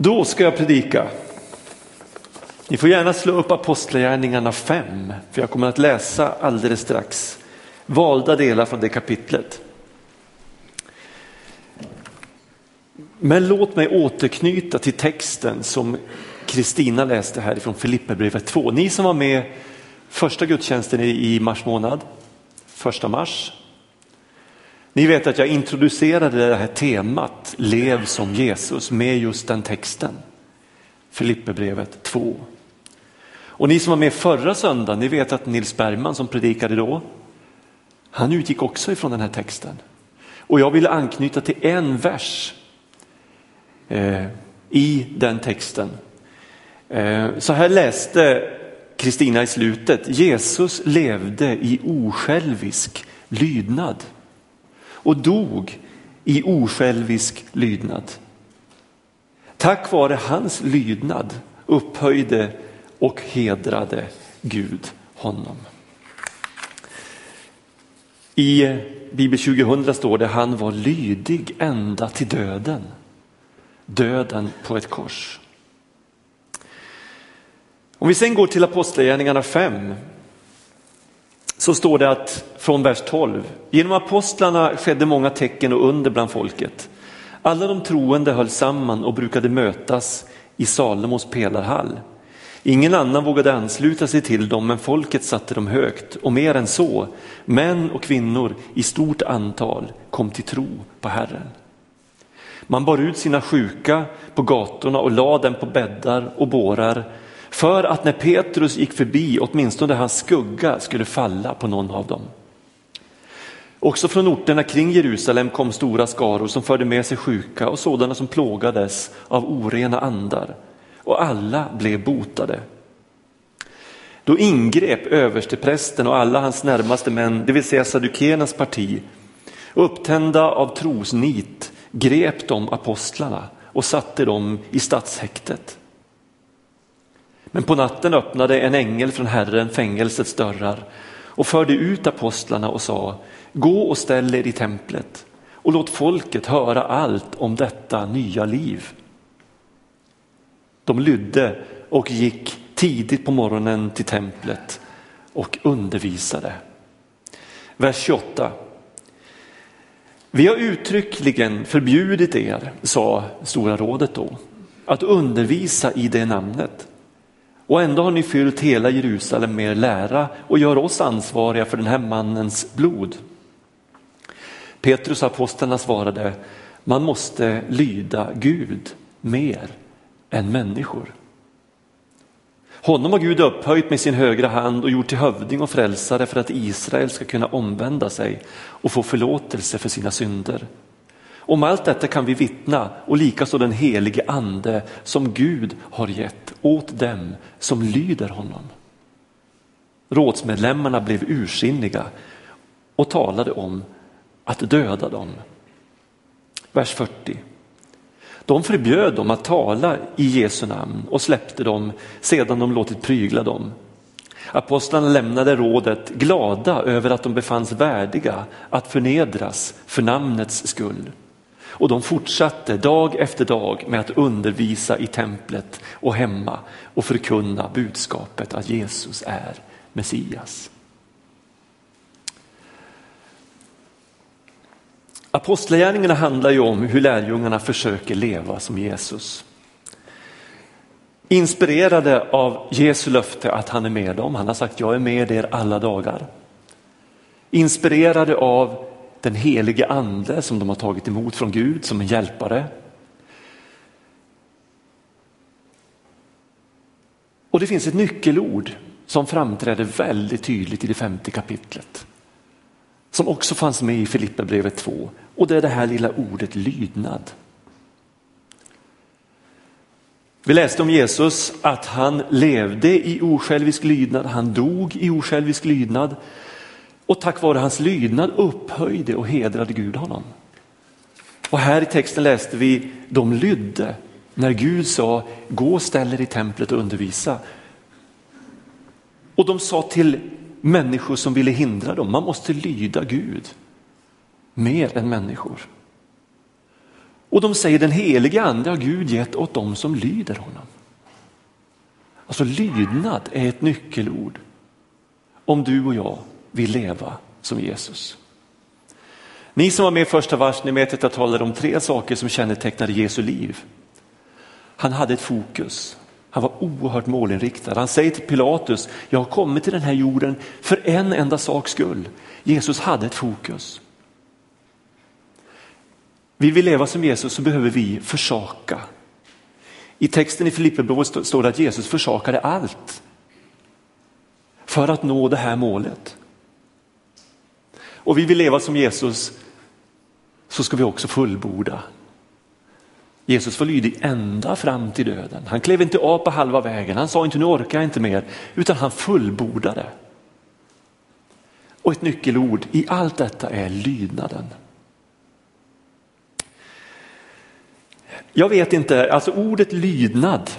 Då ska jag predika. Ni får gärna slå upp Apostlagärningarna 5, för jag kommer att läsa alldeles strax valda delar från det kapitlet. Men låt mig återknyta till texten som Kristina läste här ifrån Filipperbrevet 2. Ni som var med första gudstjänsten i mars månad, första mars. Ni vet att jag introducerade det här temat Lev som Jesus med just den texten. Filipperbrevet 2. Och ni som var med förra söndagen, ni vet att Nils Bergman som predikade då, han utgick också ifrån den här texten. Och jag vill anknyta till en vers eh, i den texten. Eh, så här läste Kristina i slutet, Jesus levde i osjälvisk lydnad och dog i osjälvisk lydnad. Tack vare hans lydnad upphöjde och hedrade Gud honom. I Bibel 2000 står det han var lydig ända till döden. Döden på ett kors. Om vi sen går till Apostlagärningarna 5 så står det att från vers 12. Genom apostlarna skedde många tecken och under bland folket. Alla de troende höll samman och brukade mötas i Salomos pelarhall. Ingen annan vågade ansluta sig till dem, men folket satte dem högt och mer än så, män och kvinnor i stort antal kom till tro på Herren. Man bar ut sina sjuka på gatorna och lade dem på bäddar och bårar för att när Petrus gick förbi åtminstone hans skugga skulle falla på någon av dem. Också från orterna kring Jerusalem kom stora skaror som förde med sig sjuka och sådana som plågades av orena andar och alla blev botade. Då ingrep översteprästen och alla hans närmaste män, det vill säga saddukeernas parti, upptända av trosnit grep de apostlarna och satte dem i stadshäktet. Men på natten öppnade en ängel från Herren fängelsets dörrar och förde ut apostlarna och sa, gå och ställ er i templet och låt folket höra allt om detta nya liv. De lydde och gick tidigt på morgonen till templet och undervisade. Vers 28. Vi har uttryckligen förbjudit er, sa Stora rådet då, att undervisa i det namnet. Och ändå har ni fyllt hela Jerusalem med er lära och gör oss ansvariga för den här mannens blod. Petrus och apostlarna svarade, man måste lyda Gud mer än människor. Honom har Gud upphöjt med sin högra hand och gjort till hövding och frälsare för att Israel ska kunna omvända sig och få förlåtelse för sina synder. Om allt detta kan vi vittna och likaså den helige ande som Gud har gett åt dem som lyder honom. Rådsmedlemmarna blev ursinniga och talade om att döda dem. Vers 40. De förbjöd dem att tala i Jesu namn och släppte dem sedan de låtit prygla dem. Apostlarna lämnade rådet glada över att de befanns värdiga att förnedras för namnets skull. Och de fortsatte dag efter dag med att undervisa i templet och hemma och förkunna budskapet att Jesus är Messias. Apostlagärningarna handlar ju om hur lärjungarna försöker leva som Jesus. Inspirerade av Jesu löfte att han är med dem, han har sagt jag är med er alla dagar. Inspirerade av den helige ande som de har tagit emot från Gud som en hjälpare. Och det finns ett nyckelord som framträder väldigt tydligt i det femte kapitlet. Som också fanns med i Filipperbrevet 2 och det är det här lilla ordet lydnad. Vi läste om Jesus att han levde i osjälvisk lydnad, han dog i osjälvisk lydnad och tack vare hans lydnad upphöjde och hedrade Gud honom. Och här i texten läste vi, de lydde när Gud sa, gå och ställ er i templet och undervisa. Och de sa till människor som ville hindra dem, man måste lyda Gud mer än människor. Och de säger den helige ande har Gud gett åt dem som lyder honom. Alltså lydnad är ett nyckelord om du och jag vill leva som Jesus. Ni som var med i första vers, ni vet att jag talade om tre saker som kännetecknade Jesu liv. Han hade ett fokus. Han var oerhört målinriktad. Han säger till Pilatus, jag har kommit till den här jorden för en enda saks skull. Jesus hade ett fokus. Vill vi leva som Jesus så behöver vi försaka. I texten i Filipperbrevet står det att Jesus försakade allt för att nå det här målet. Och vi vill leva som Jesus så ska vi också fullborda. Jesus var lydig ända fram till döden. Han klev inte av på halva vägen, han sa inte nu orkar jag inte mer, utan han fullbordade. Och ett nyckelord i allt detta är lydnaden. Jag vet inte, alltså ordet lydnad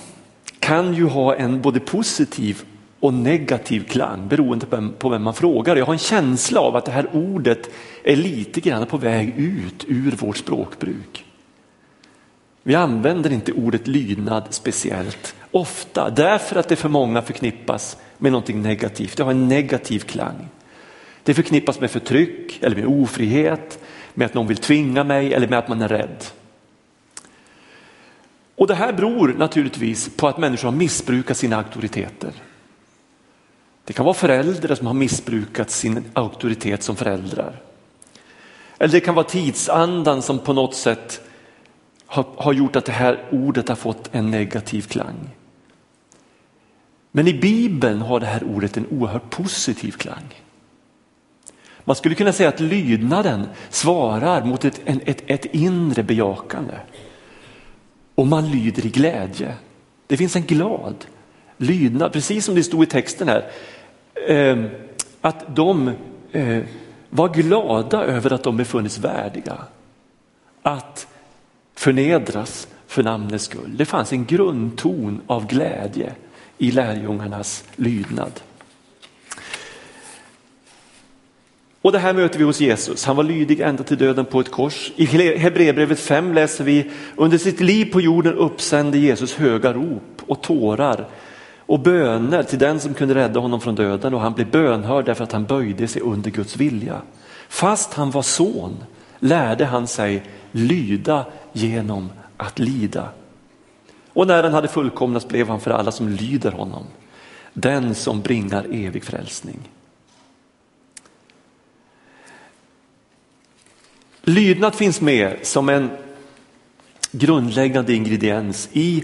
kan ju ha en både positiv och negativ klang beroende på vem man frågar. Jag har en känsla av att det här ordet är lite grann på väg ut ur vårt språkbruk. Vi använder inte ordet lydnad speciellt ofta därför att det för många förknippas med någonting negativt. Det har en negativ klang. Det förknippas med förtryck eller med ofrihet, med att någon vill tvinga mig eller med att man är rädd. Och det här beror naturligtvis på att människor har missbrukat sina auktoriteter. Det kan vara föräldrar som har missbrukat sin auktoritet som föräldrar. Eller det kan vara tidsandan som på något sätt har, har gjort att det här ordet har fått en negativ klang. Men i Bibeln har det här ordet en oerhört positiv klang. Man skulle kunna säga att lydnaden svarar mot ett, ett, ett inre bejakande. Och man lyder i glädje. Det finns en glad lydnad, precis som det stod i texten här. Ehm, att de eh, var glada över att de befunnits värdiga att förnedras för namnets skull. Det fanns en grundton av glädje i lärjungarnas lydnad. Och det här möter vi hos Jesus. Han var lydig ända till döden på ett kors. I Hebreerbrevet 5 läser vi under sitt liv på jorden uppsände Jesus höga rop och tårar och böner till den som kunde rädda honom från döden och han blev bönhörd därför att han böjde sig under Guds vilja. Fast han var son lärde han sig lyda genom att lida. Och när han hade fullkomnats blev han för alla som lyder honom, den som bringar evig frälsning. Lydnad finns med som en grundläggande ingrediens i,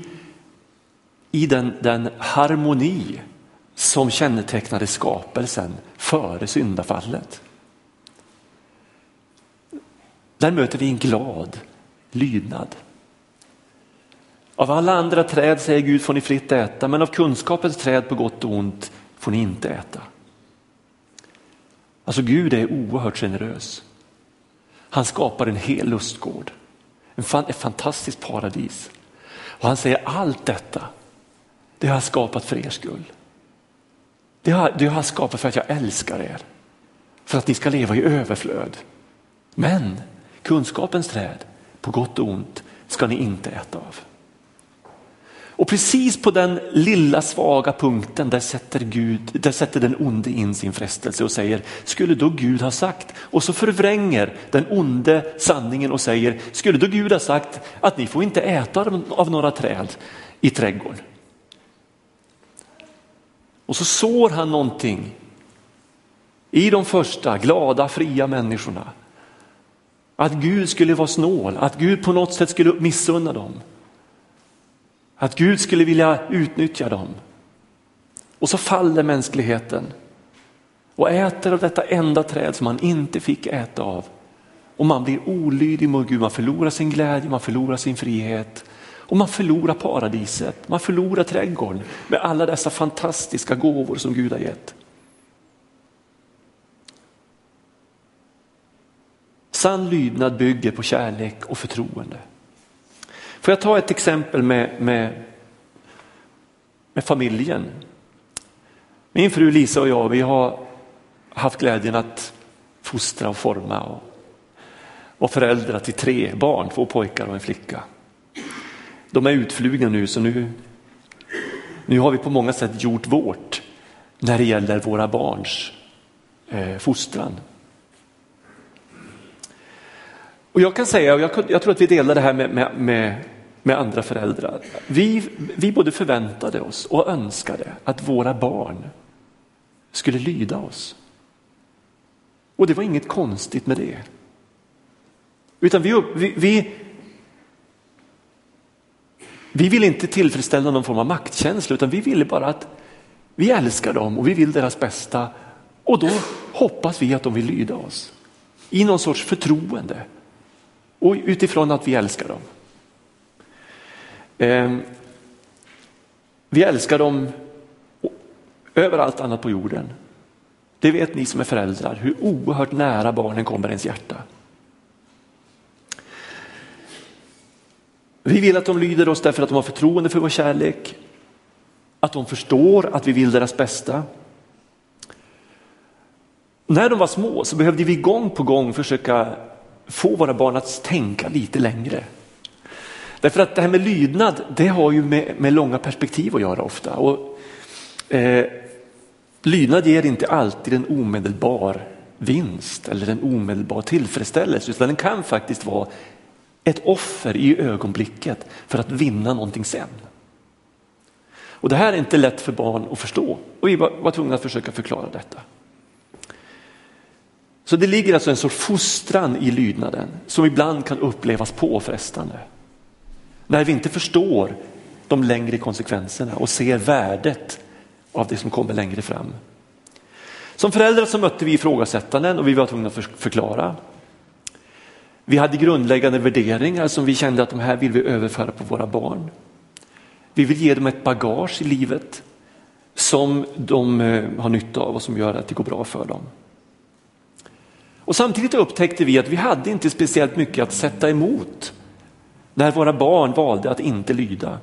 i den, den harmoni som kännetecknade skapelsen före syndafallet. Där möter vi en glad lydnad. Av alla andra träd säger Gud får ni fritt äta, men av kunskapens träd på gott och ont får ni inte äta. Alltså Gud är oerhört generös. Han skapar en hel lustgård, ett fantastiskt paradis. Och han säger allt detta, det har jag skapat för er skull. Det har, det har jag skapat för att jag älskar er, för att ni ska leva i överflöd. Men kunskapens träd, på gott och ont, ska ni inte äta av. Och precis på den lilla svaga punkten där sätter, Gud, där sätter den onde in sin frestelse och säger, skulle då Gud ha sagt? Och så förvränger den onde sanningen och säger, skulle då Gud ha sagt att ni får inte äta av några träd i trädgården? Och så sår han någonting i de första glada, fria människorna. Att Gud skulle vara snål, att Gud på något sätt skulle missunna dem. Att Gud skulle vilja utnyttja dem. Och så faller mänskligheten och äter av detta enda träd som man inte fick äta av. Och man blir olydig mot Gud, man förlorar sin glädje, man förlorar sin frihet och man förlorar paradiset, man förlorar trädgården med alla dessa fantastiska gåvor som Gud har gett. Sann lydnad bygger på kärlek och förtroende. Får jag ta ett exempel med, med, med familjen? Min fru Lisa och jag, vi har haft glädjen att fostra och forma och, vara föräldrar till tre barn, två pojkar och en flicka. De är utflugna nu så nu, nu har vi på många sätt gjort vårt när det gäller våra barns eh, fostran. Och jag kan säga, och jag, jag tror att vi delar det här med, med, med, med andra föräldrar. Vi, vi både förväntade oss och önskade att våra barn skulle lyda oss. Och det var inget konstigt med det. Utan vi, vi, vi, vi vill inte tillfredsställa någon form av maktkänsla utan vi ville bara att vi älskar dem och vi vill deras bästa och då hoppas vi att de vill lyda oss. I någon sorts förtroende och utifrån att vi älskar dem. Ehm, vi älskar dem över allt annat på jorden. Det vet ni som är föräldrar, hur oerhört nära barnen kommer ens hjärta. Vi vill att de lyder oss därför att de har förtroende för vår kärlek, att de förstår att vi vill deras bästa. När de var små så behövde vi gång på gång försöka få våra barn att tänka lite längre. Därför att det här med lydnad, det har ju med, med långa perspektiv att göra ofta. Och, eh, lydnad ger inte alltid en omedelbar vinst eller en omedelbar tillfredsställelse, utan den kan faktiskt vara ett offer i ögonblicket för att vinna någonting sen. Och det här är inte lätt för barn att förstå och vi var, tvungna att försöka förklara detta. Så det ligger alltså en sorts fostran i lydnaden som ibland kan upplevas påfrestande. När vi inte förstår de längre konsekvenserna och ser värdet av det som kommer längre fram. Som föräldrar så mötte vi ifrågasättanden och vi var tvungna att förklara. Vi hade grundläggande värderingar som vi kände att de här vill vi överföra på våra barn. Vi vill ge dem ett bagage i livet som de eh, har nytta av och som gör att det går bra för dem. Och samtidigt upptäckte vi att vi hade inte speciellt mycket att sätta emot när våra barn valde att inte lyda.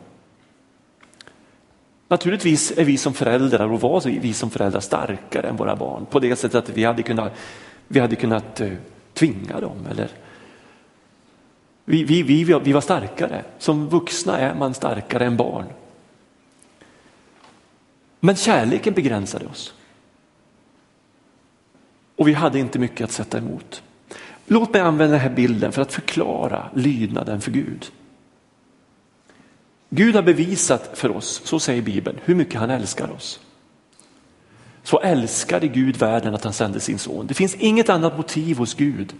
Naturligtvis är vi som föräldrar och var vi som föräldrar starkare än våra barn på det sättet att vi hade kunnat, vi hade kunnat eh, tvinga dem. Eller vi, vi, vi, vi var starkare. Som vuxna är man starkare än barn. Men kärleken begränsade oss. Och vi hade inte mycket att sätta emot. Låt mig använda den här bilden för att förklara lydnaden för Gud. Gud har bevisat för oss, så säger Bibeln, hur mycket han älskar oss. Så älskade Gud världen att han sände sin son. Det finns inget annat motiv hos Gud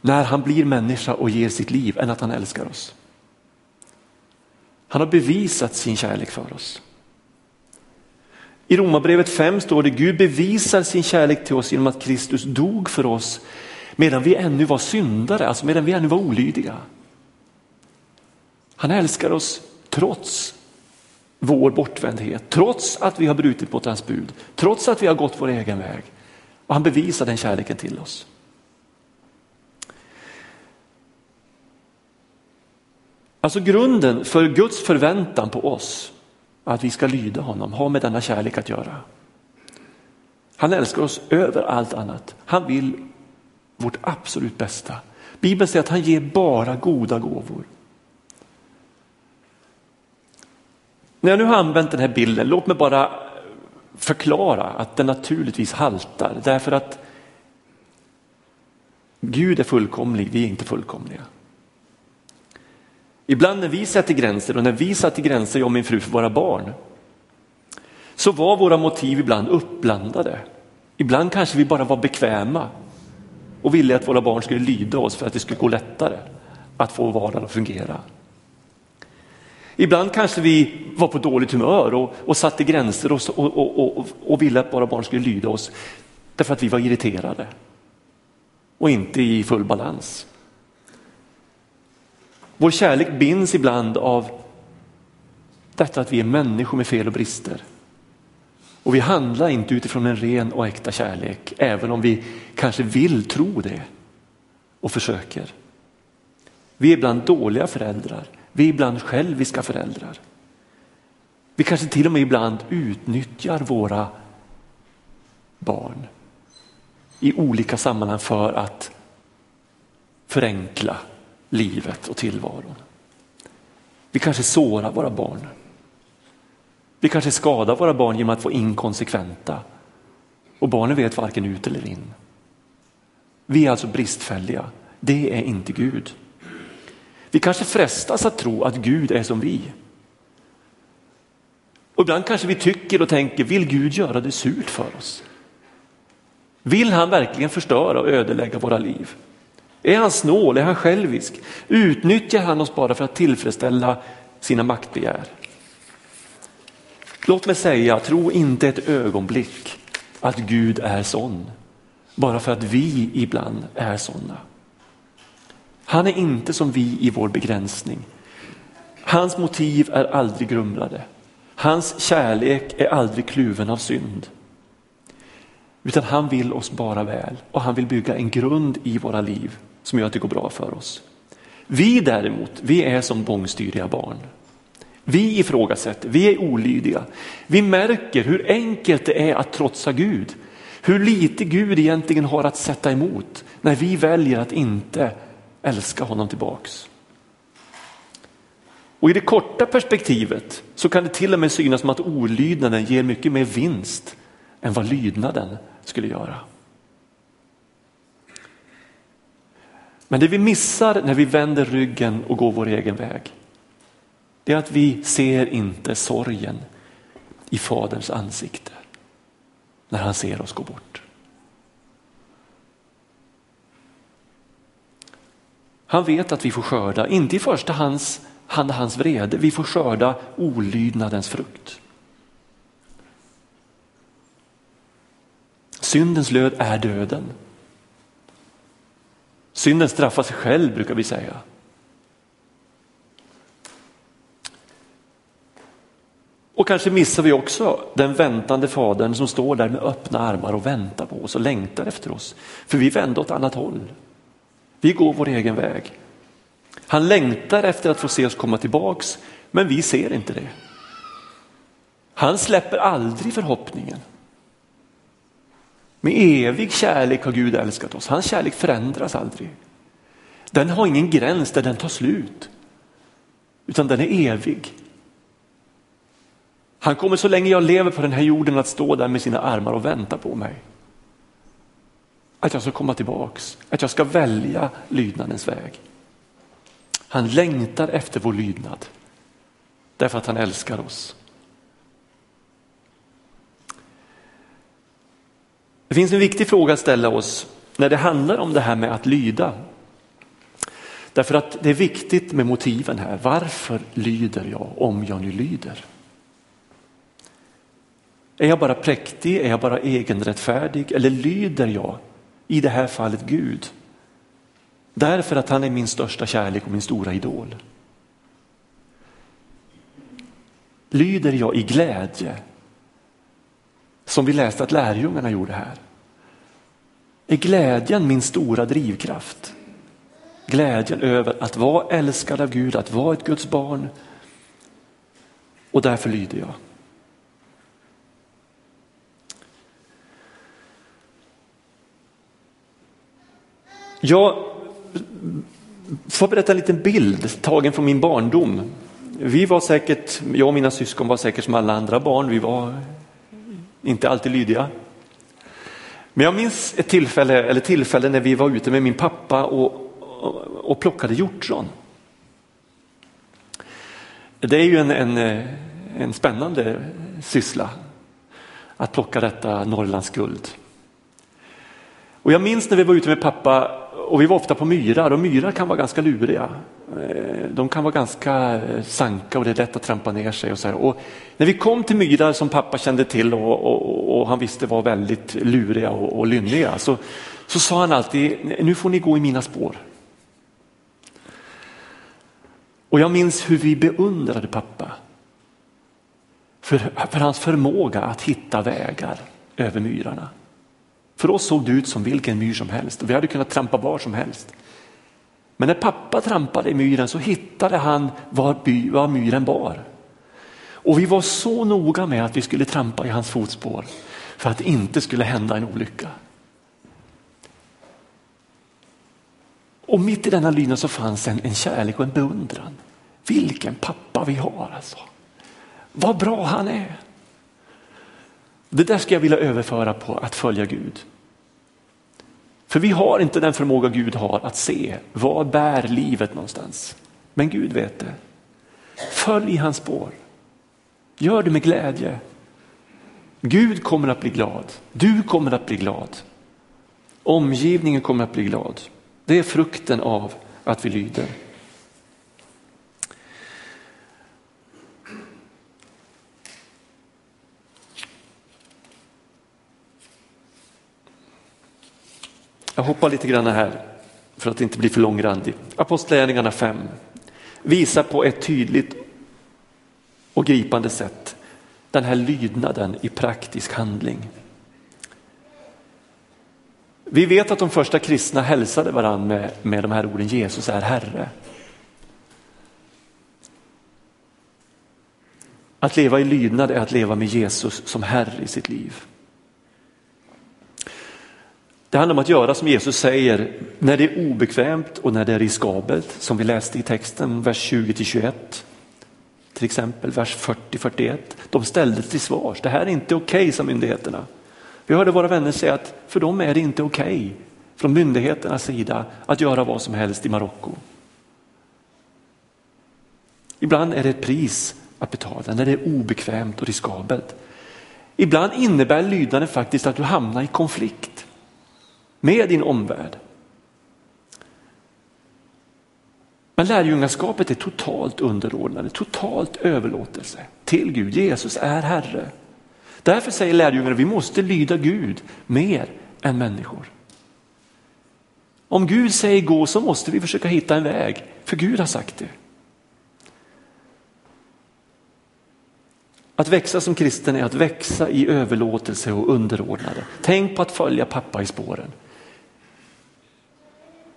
när han blir människa och ger sitt liv än att han älskar oss. Han har bevisat sin kärlek för oss. I Romarbrevet 5 står det Gud bevisar sin kärlek till oss genom att Kristus dog för oss medan vi ännu var syndare, alltså medan vi ännu var olydiga. Han älskar oss trots vår bortvändhet, trots att vi har brutit mot hans bud, trots att vi har gått vår egen väg. Och han bevisar den kärleken till oss. Alltså grunden för Guds förväntan på oss, att vi ska lyda honom, har med denna kärlek att göra. Han älskar oss över allt annat. Han vill vårt absolut bästa. Bibeln säger att han ger bara goda gåvor. När jag nu har använt den här bilden, låt mig bara förklara att den naturligtvis haltar därför att Gud är fullkomlig, vi är inte fullkomliga. Ibland när vi sätter gränser och när vi satte gränser, jag och min fru, för våra barn, så var våra motiv ibland uppblandade. Ibland kanske vi bara var bekväma och ville att våra barn skulle lyda oss för att det skulle gå lättare att få vardagen att fungera. Ibland kanske vi var på dåligt humör och, och satte gränser och, och, och, och ville att våra barn skulle lyda oss därför att vi var irriterade och inte i full balans. Vår kärlek binds ibland av detta att vi är människor med fel och brister. Och vi handlar inte utifrån en ren och äkta kärlek, även om vi kanske vill tro det och försöker. Vi är ibland dåliga föräldrar, vi är ibland själviska föräldrar. Vi kanske till och med ibland utnyttjar våra barn i olika sammanhang för att förenkla livet och tillvaron. Vi kanske sårar våra barn. Vi kanske skadar våra barn genom att vara inkonsekventa och barnen vet varken ut eller in. Vi är alltså bristfälliga. Det är inte Gud. Vi kanske frestas att tro att Gud är som vi. Och ibland kanske vi tycker och tänker, vill Gud göra det surt för oss? Vill han verkligen förstöra och ödelägga våra liv? Är han snål? Är han självisk? Utnyttjar han oss bara för att tillfredsställa sina maktbegär? Låt mig säga, tro inte ett ögonblick att Gud är sån, bara för att vi ibland är sådana. Han är inte som vi i vår begränsning. Hans motiv är aldrig grumlade. Hans kärlek är aldrig kluven av synd. Utan han vill oss bara väl och han vill bygga en grund i våra liv som gör att det går bra för oss. Vi däremot, vi är som bångstyriga barn. Vi ifrågasätter, vi är olydiga. Vi märker hur enkelt det är att trotsa Gud. Hur lite Gud egentligen har att sätta emot när vi väljer att inte älska honom tillbaks. Och i det korta perspektivet så kan det till och med synas som att olydnaden ger mycket mer vinst än vad lydnaden skulle göra. Men det vi missar när vi vänder ryggen och går vår egen väg, det är att vi ser inte sorgen i faderns ansikte när han ser oss gå bort. Han vet att vi får skörda, inte i första hand hans vrede, vi får skörda olydnadens frukt. Syndens löd är döden. Synden straffar sig själv brukar vi säga. Och kanske missar vi också den väntande fadern som står där med öppna armar och väntar på oss och längtar efter oss. För vi vänder åt annat håll. Vi går vår egen väg. Han längtar efter att få se oss komma tillbaks, men vi ser inte det. Han släpper aldrig förhoppningen. Med evig kärlek har Gud älskat oss. Hans kärlek förändras aldrig. Den har ingen gräns där den tar slut, utan den är evig. Han kommer så länge jag lever på den här jorden att stå där med sina armar och vänta på mig. Att jag ska komma tillbaks, att jag ska välja lydnadens väg. Han längtar efter vår lydnad därför att han älskar oss. Det finns en viktig fråga att ställa oss när det handlar om det här med att lyda. Därför att det är viktigt med motiven här. Varför lyder jag om jag nu lyder? Är jag bara präktig? Är jag bara egenrättfärdig? Eller lyder jag i det här fallet Gud? Därför att han är min största kärlek och min stora idol. Lyder jag i glädje som vi läste att lärjungarna gjorde här. Är glädjen min stora drivkraft? Glädjen över att vara älskad av Gud, att vara ett Guds barn. Och därför lyder jag. Jag får berätta en liten bild tagen från min barndom. Vi var säkert, jag och mina syskon var säkert som alla andra barn, vi var inte alltid lydiga. Men jag minns ett tillfälle, eller tillfälle när vi var ute med min pappa och, och, och plockade hjortron. Det är ju en, en, en spännande syssla att plocka detta Norrlands guld. Och jag minns när vi var ute med pappa och vi var ofta på myrar och myrar kan vara ganska luriga. Eh, de kan vara ganska eh, sanka och det är lätt att trampa ner sig. Och så här. Och när vi kom till myrar som pappa kände till och, och, och han visste var väldigt luriga och, och lynniga så, så sa han alltid, nu får ni gå i mina spår. Och jag minns hur vi beundrade pappa för, för hans förmåga att hitta vägar över myrarna. För oss såg det ut som vilken myr som helst och vi hade kunnat trampa var som helst. Men när pappa trampade i myren så hittade han var, by, var myren bar. Och vi var så noga med att vi skulle trampa i hans fotspår för att det inte skulle hända en olycka. Och mitt i denna lydnad så fanns en, en kärlek och en beundran. Vilken pappa vi har alltså. Vad bra han är. Det där ska jag vilja överföra på att följa Gud. För vi har inte den förmåga Gud har att se var bär livet någonstans. Men Gud vet det. Följ i hans spår. Gör det med glädje. Gud kommer att bli glad. Du kommer att bli glad. Omgivningen kommer att bli glad. Det är frukten av att vi lyder. Jag hoppar lite grann här för att inte bli för långrandig. Apostlagärningarna 5 visar på ett tydligt och gripande sätt den här lydnaden i praktisk handling. Vi vet att de första kristna hälsade varandra med, med de här orden Jesus är Herre. Att leva i lydnad är att leva med Jesus som Herre i sitt liv. Det handlar om att göra som Jesus säger när det är obekvämt och när det är riskabelt som vi läste i texten, vers 20-21, Till exempel vers 40-41. De ställdes till svars. Det här är inte okej, okay, sa myndigheterna. Vi hörde våra vänner säga att för dem är det inte okej okay, från myndigheternas sida att göra vad som helst i Marocko. Ibland är det ett pris att betala när det är obekvämt och riskabelt. Ibland innebär lydnaden faktiskt att du hamnar i konflikt med din omvärld. Men lärjungaskapet är totalt underordnade, totalt överlåtelse till Gud. Jesus är Herre. Därför säger lärjungarna att vi måste lyda Gud mer än människor. Om Gud säger gå så måste vi försöka hitta en väg, för Gud har sagt det. Att växa som kristen är att växa i överlåtelse och underordnade. Tänk på att följa pappa i spåren.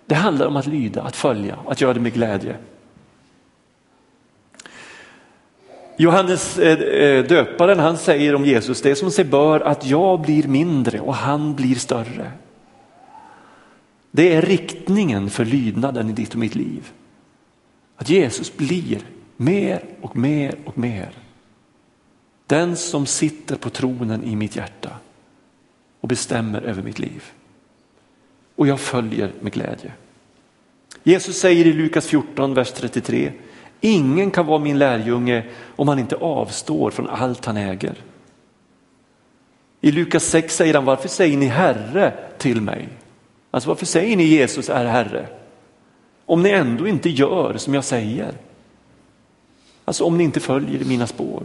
Det handlar om att lyda, att följa, att göra det med glädje. Johannes eh, eh, döparen han säger om Jesus, det är som sig bör att jag blir mindre och han blir större. Det är riktningen för lydnaden i ditt och mitt liv. Att Jesus blir mer och mer och mer. Den som sitter på tronen i mitt hjärta och bestämmer över mitt liv. Och jag följer med glädje. Jesus säger i Lukas 14, vers 33, ingen kan vara min lärjunge om han inte avstår från allt han äger. I Lukas 6 säger han, varför säger ni Herre till mig? Alltså varför säger ni Jesus är Herre? Om ni ändå inte gör som jag säger. Alltså om ni inte följer i mina spår.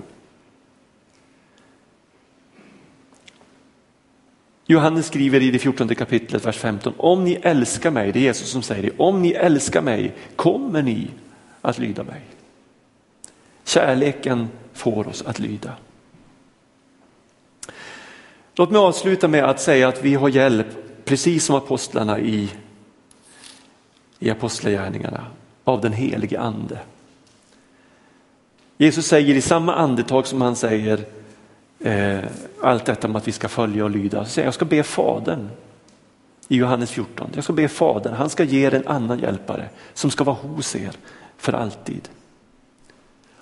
Johannes skriver i det 14 kapitlet, vers 15, om ni älskar mig, det är Jesus som säger det, om ni älskar mig kommer ni att lyda mig. Kärleken får oss att lyda. Låt mig avsluta med att säga att vi har hjälp, precis som apostlarna i, i apostlagärningarna, av den helige ande. Jesus säger i samma andetag som han säger eh, allt detta med att vi ska följa och lyda. Så jag ska be Fadern i Johannes 14. Jag ska be Fadern, han ska ge er en annan hjälpare som ska vara hos er för alltid.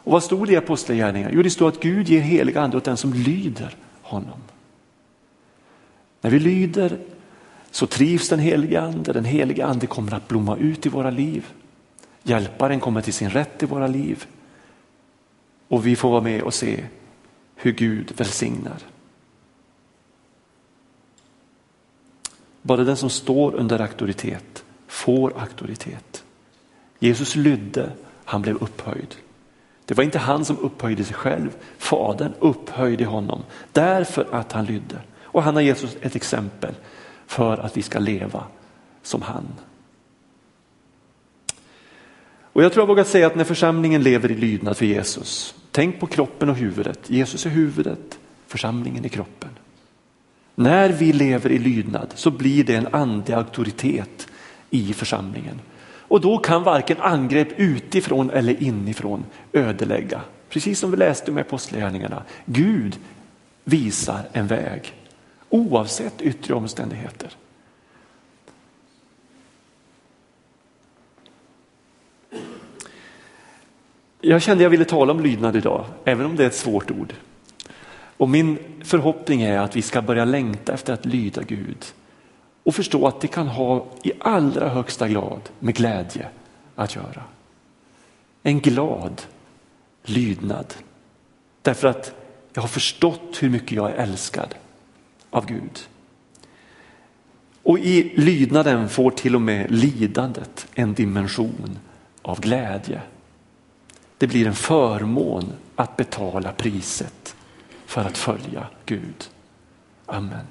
Och vad stod det i Apostlagärningarna? Jo, det står att Gud ger helig ande åt den som lyder honom. När vi lyder så trivs den helige ande, den helige ande kommer att blomma ut i våra liv. Hjälparen kommer till sin rätt i våra liv. Och vi får vara med och se hur Gud välsignar. Bara den som står under auktoritet får auktoritet. Jesus lydde, han blev upphöjd. Det var inte han som upphöjde sig själv, fadern upphöjde honom därför att han lydde. Och han har gett oss ett exempel för att vi ska leva som han. Och jag tror jag vågar säga att när församlingen lever i lydnad för Jesus, tänk på kroppen och huvudet. Jesus är huvudet, församlingen är kroppen. När vi lever i lydnad så blir det en andlig auktoritet i församlingen. Och då kan varken angrepp utifrån eller inifrån ödelägga. Precis som vi läste med Apostlagärningarna. Gud visar en väg oavsett yttre omständigheter. Jag kände jag ville tala om lydnad idag, även om det är ett svårt ord. Och min förhoppning är att vi ska börja längta efter att lyda Gud och förstå att det kan ha i allra högsta grad med glädje att göra. En glad lydnad. Därför att jag har förstått hur mycket jag är älskad av Gud. Och i lydnaden får till och med lidandet en dimension av glädje. Det blir en förmån att betala priset för att följa Gud. Amen.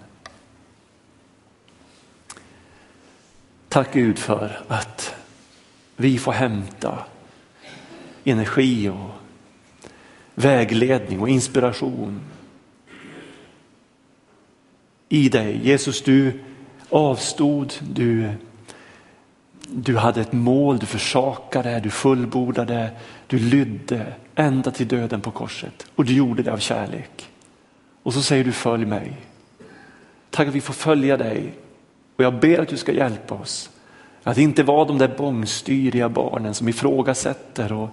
Tack Gud för att vi får hämta energi och vägledning och inspiration i dig. Jesus, du avstod, du, du hade ett mål, du försakade, du fullbordade, du lydde ända till döden på korset och du gjorde det av kärlek. Och så säger du följ mig. Tack att vi får följa dig och jag ber att du ska hjälpa oss att inte vara de där bångstyriga barnen som ifrågasätter och,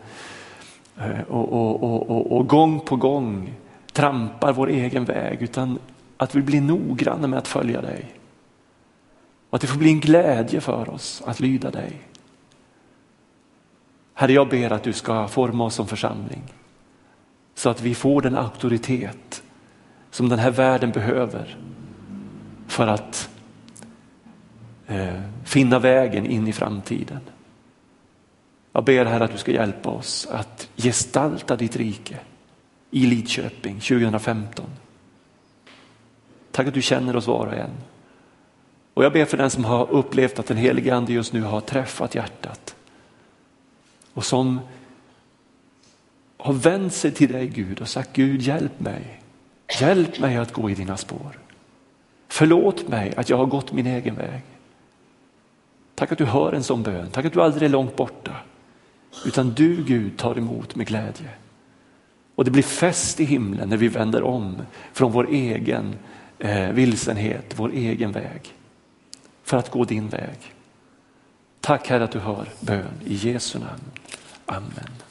eh, och, och, och, och gång på gång trampar vår egen väg utan att vi blir noggranna med att följa dig. Och att det får bli en glädje för oss att lyda dig. Herre, jag ber att du ska forma oss som församling så att vi får den auktoritet som den här världen behöver för att eh, finna vägen in i framtiden. Jag ber Herre att du ska hjälpa oss att gestalta ditt rike i Lidköping 2015. Tack att du känner oss var och en. Och jag ber för den som har upplevt att den helige ande just nu har träffat hjärtat och som har vänt sig till dig Gud och sagt Gud hjälp mig. Hjälp mig att gå i dina spår. Förlåt mig att jag har gått min egen väg. Tack att du hör en sån bön. Tack att du aldrig är långt borta. Utan du Gud tar emot med glädje. Och det blir fest i himlen när vi vänder om från vår egen eh, vilsenhet, vår egen väg. För att gå din väg. Tack Herre att du hör bön i Jesu namn. Amen.